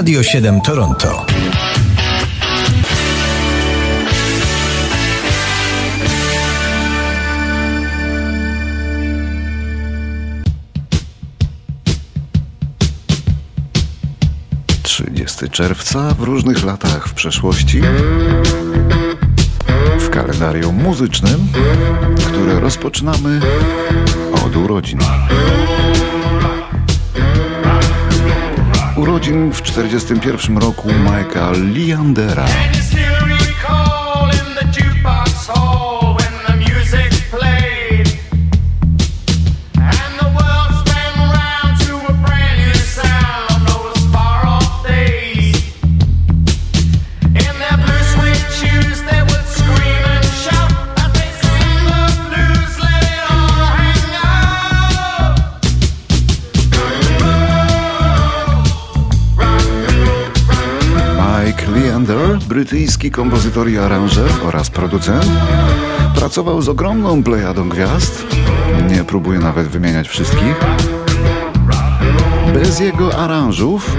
Radio 7 Toronto. Czerwca w różnych latach w przeszłości w kalendarium muzycznym, które rozpoczynamy od urodzin. Urodzin w 1941 roku Mike'a Leandera. Brytyjski kompozytor i aranżer oraz producent. Pracował z ogromną plejadą gwiazd. Nie próbuję nawet wymieniać wszystkich. Bez jego aranżów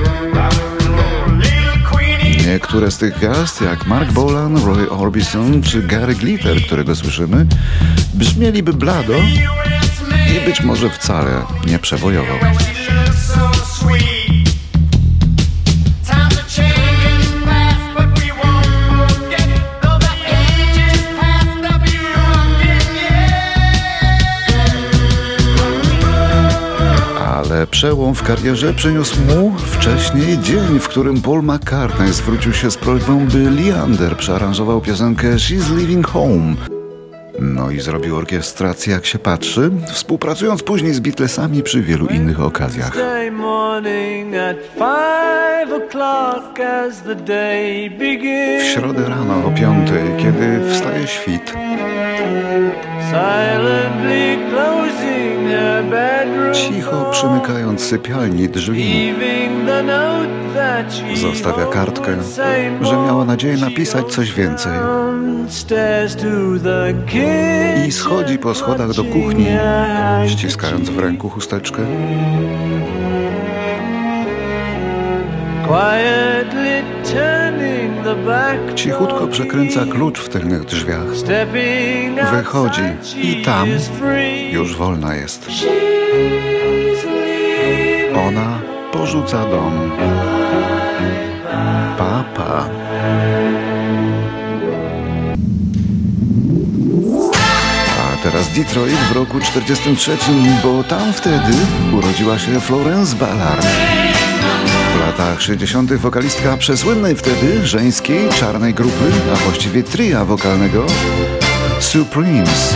Niektóre z tych gwiazd, jak Mark Bolan, Roy Orbison czy Gary Glitter, którego słyszymy, brzmieliby blado i być może wcale nie przebojował. przełom w karierze przyniósł mu wcześniej dzień, w którym Paul McCartney zwrócił się z prośbą, by Leander przearanżował piosenkę She's Leaving Home. No i zrobił orkiestrację jak się patrzy, współpracując później z Beatlesami przy wielu innych okazjach. W środę rano o piątej, kiedy wstaje świt, Cicho przymykając sypialni drzwi. Zostawia kartkę, że miała nadzieję napisać coś więcej. I schodzi po schodach do kuchni Ściskając w ręku chusteczkę Cichutko przekręca klucz w tylnych drzwiach. Wychodzi i tam już wolna jest. Ona porzuca dom. Papa. A teraz Detroit w roku 43, bo tam wtedy urodziła się Florence Ballard latach 60. wokalistka przesłynnej wtedy żeńskiej czarnej grupy, a właściwie tria wokalnego Supremes.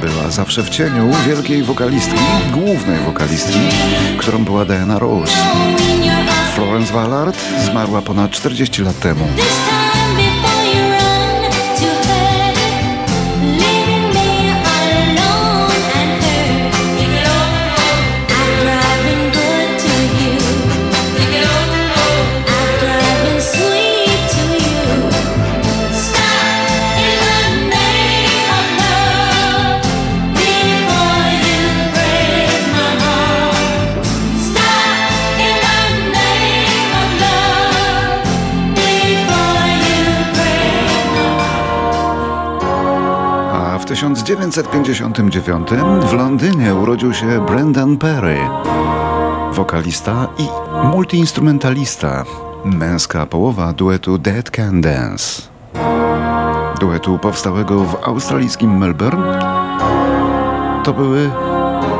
Była zawsze w cieniu wielkiej wokalistki, głównej wokalistki, którą była Diana Rose. Florence Ballard zmarła ponad 40 lat temu. 1959 w Londynie urodził się Brendan Perry, wokalista i multiinstrumentalista, męska połowa duetu Dead Can Dance. Duetu powstałego w australijskim Melbourne. To były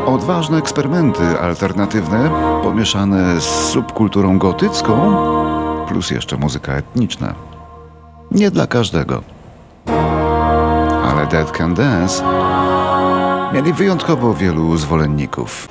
odważne eksperymenty alternatywne, pomieszane z subkulturą gotycką, plus jeszcze muzyka etniczna. Nie dla każdego Dead Can Dance mieli wyjątkowo wielu zwolenników.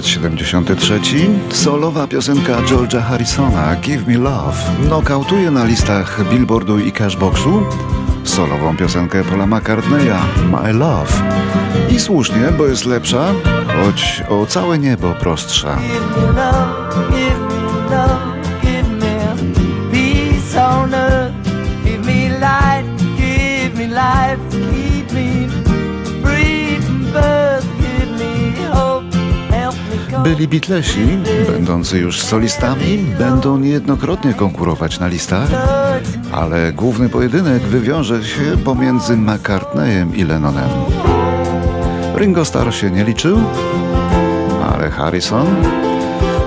1973 solowa piosenka George'a Harrisona Give Me Love nokautuje na listach Billboardu i Cashboxu solową piosenkę Paula McCartneya My Love. I słusznie, bo jest lepsza, choć o całe niebo prostsza. Byli Beatlesi, będący już solistami, będą niejednokrotnie konkurować na listach, ale główny pojedynek wywiąże się pomiędzy McCartneyem i Lennonem. Ringo Starr się nie liczył, ale Harrison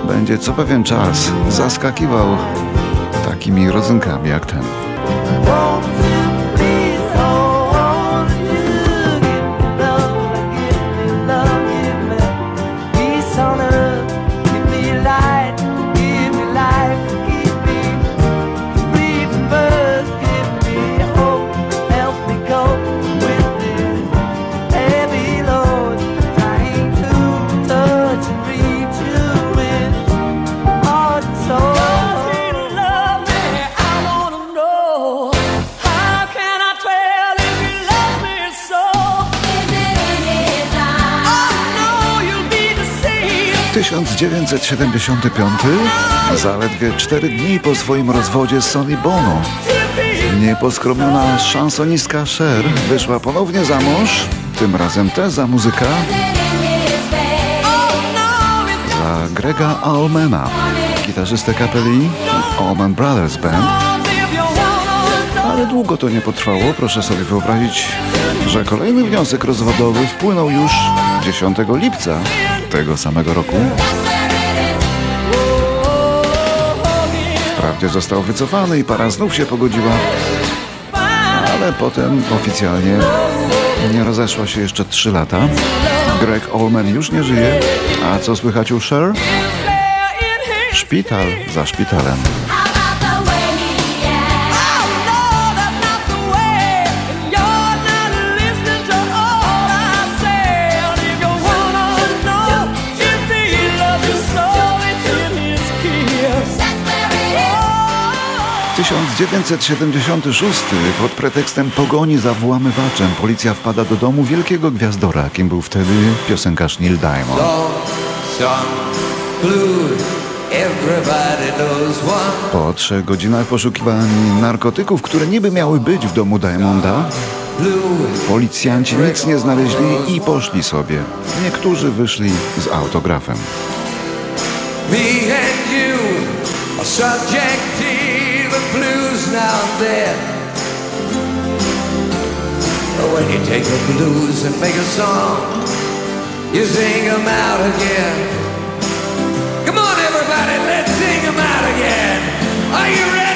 będzie co pewien czas zaskakiwał takimi rodzynkami jak ten. Tysiąc dziewięćset siedemdziesiąty piąty, zaledwie cztery dni po swoim rozwodzie z Sonny Bono. Nieposkromiona szansonistka Cher wyszła ponownie za mąż, tym razem też za muzyka, za Grega Allmana, gitarzystę kapeli Allman Brothers Band. Ale długo to nie potrwało, proszę sobie wyobrazić, że kolejny wniosek rozwodowy wpłynął już 10 lipca tego samego roku. Wprawdzie został wycofany i para znów się pogodziła, ale potem oficjalnie nie rozeszła się jeszcze 3 lata. Greg Allman już nie żyje, a co słychać u Cher? Szpital za szpitalem. Tysiąc dziewięćset siedemdziesiąty szósty pod pretekstem pogoni za włamywaczem policja wpada do domu wielkiego gwiazdora, jakim był wtedy piosenkarz Neil Diamond. Po trzech godzinach poszukiwań narkotyków, które niby miały być w domu Diamonda, policjanci nic nie znaleźli i poszli sobie. Niektórzy wyszli z autografem. Me and you are subject blues now and then. When you take the blues and make a song, you sing them out again. Come on, everybody, let's sing them out again. Are you ready?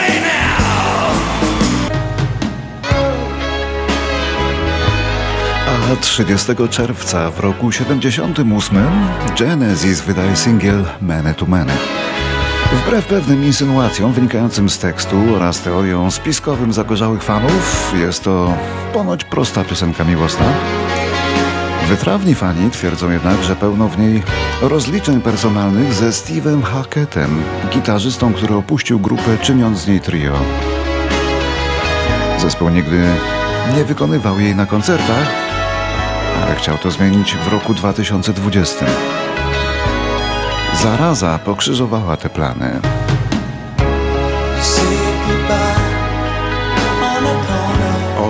A 30 czerwca w roku 78 Genesis wydaje singiel Many to Many. Wbrew pewnym insynuacjom wynikającym z tekstu oraz teorią spiskowym zagorzałych fanów, jest to ponoć prosta piosenka miłosna. Wytrawni fani twierdzą jednak, że pełno w niej rozliczeń personalnych ze Steve'em Hacketem, gitarzystą, który opuścił grupę czyniąc z niej trio. Zespół nigdy nie wykonywał jej na koncertach, ale chciał to zmienić w roku 2020. Zaraza pokrzyżowała te plany.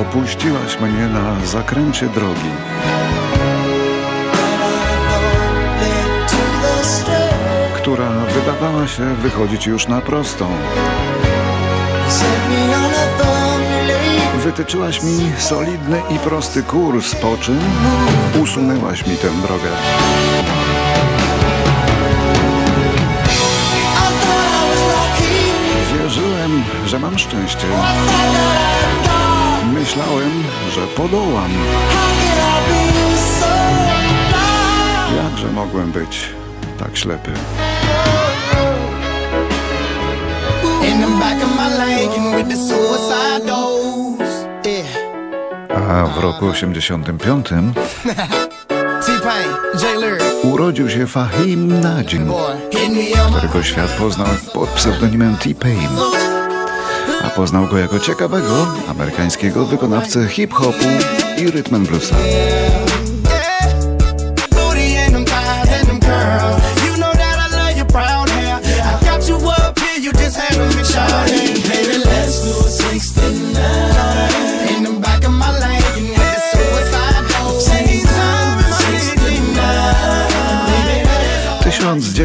Opuściłaś mnie na zakręcie drogi. która wydawała się wychodzić już na prostą. Wytyczyłaś mi solidny i prosty kurs, po czym usunęłaś mi tę drogę. Że mam szczęście. Myślałem, że podołam. Jakże mogłem być tak ślepy? A w roku 85 urodził się Fahim Najim, którego świat poznał pod pseudonimem T-Pain. Poznał go jako ciekawego amerykańskiego wykonawcę hip-hopu i rytm bluesa.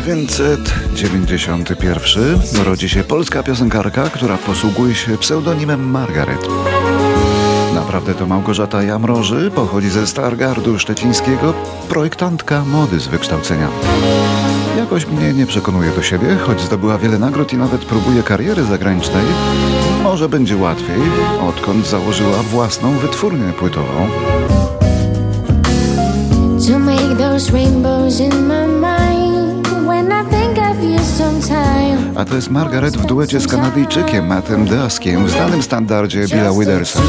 Tysiąc dziewięćset dziewięćdziesiąty pierwszy rodzi się polska piosenkarka, która posługuje się pseudonimem Margaret. Naprawdę to Małgorzata Jamroży, pochodzi ze Stargardu Szczecińskiego, projektantka mody z wykształcenia. Jakoś mnie nie przekonuje do siebie, choć zdobyła wiele nagród i nawet próbuje kariery zagranicznej. Może będzie łatwiej, odkąd założyła własną wytwórnię płytową. To make those rainbows in my A to jest Margaret w duecie z Kanadyjczykiem Mattem Daskiem w znanym standardzie Billa Widersa.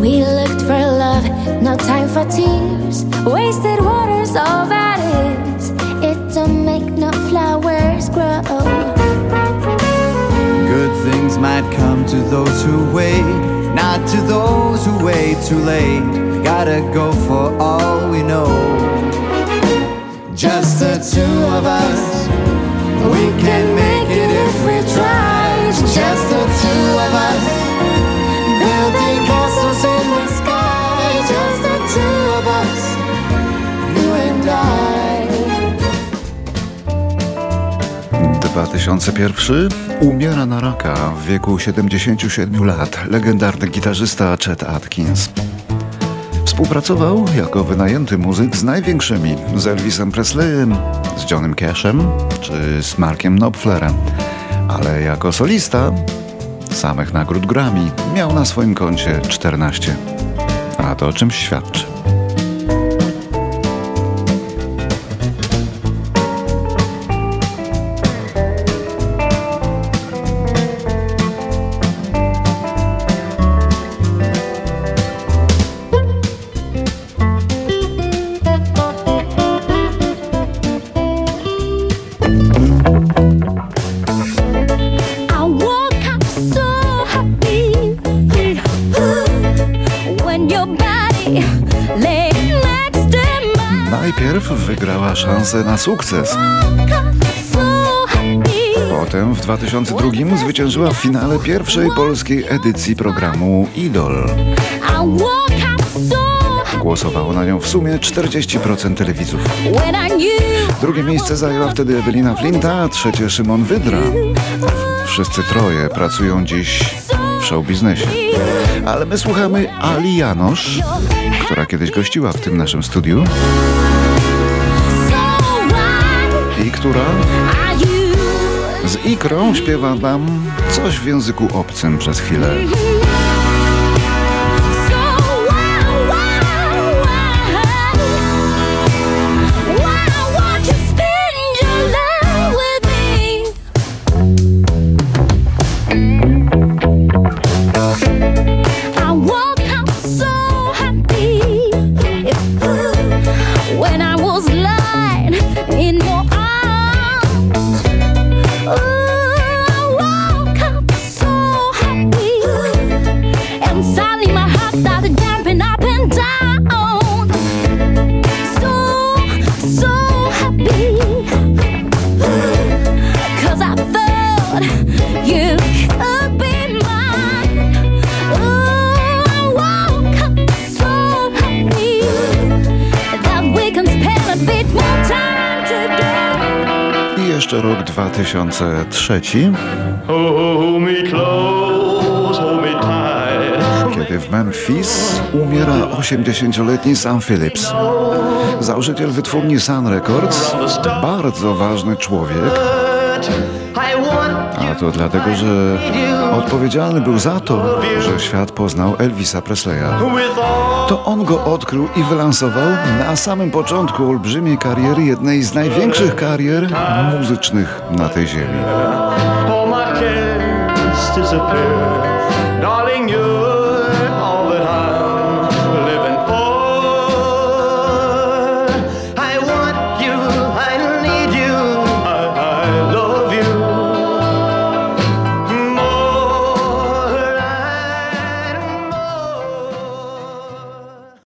We for tears. Wasted water's all that is. It don't make no flowers grow. Good things might come to those who wait, not to those who wait too late. Gotta go for all we know. Just the two of us. We can make it if we try. Just the two of us. 2001 umiera na raka w wieku 77 lat legendarny gitarzysta Chet Atkins. Współpracował jako wynajęty muzyk z największymi, z Elvisem Presleyem, z Johnem Cashem czy z Markiem Knopflerem, ale jako solista samych nagród Grammy miał na swoim koncie 14. A to o czymś świadczy. Szansę na sukces. Potem w 2002 zwyciężyła w finale pierwszej polskiej edycji programu Idol. Głosowało na nią w sumie 40% telewidzów. Drugie miejsce zajęła wtedy Ewelina Flinta, a trzecie Szymon Wydra. Wszyscy troje pracują dziś w showbiznesie. Ale my słuchamy Ali Janosz, która kiedyś gościła w tym naszym studiu i która z ikrą śpiewa nam coś w języku obcym przez chwilę. Jeszcze rok 2003. Kiedy w Memphis umiera 80-letni Sam Phillips. Założyciel wytwórni Sun Records, bardzo ważny człowiek, A to dlatego, że odpowiedzialny był za to, że świat poznał Elvisa Presleya. To on go odkrył i wylansował na samym początku olbrzymiej kariery, jednej z największych karier muzycznych na tej ziemi.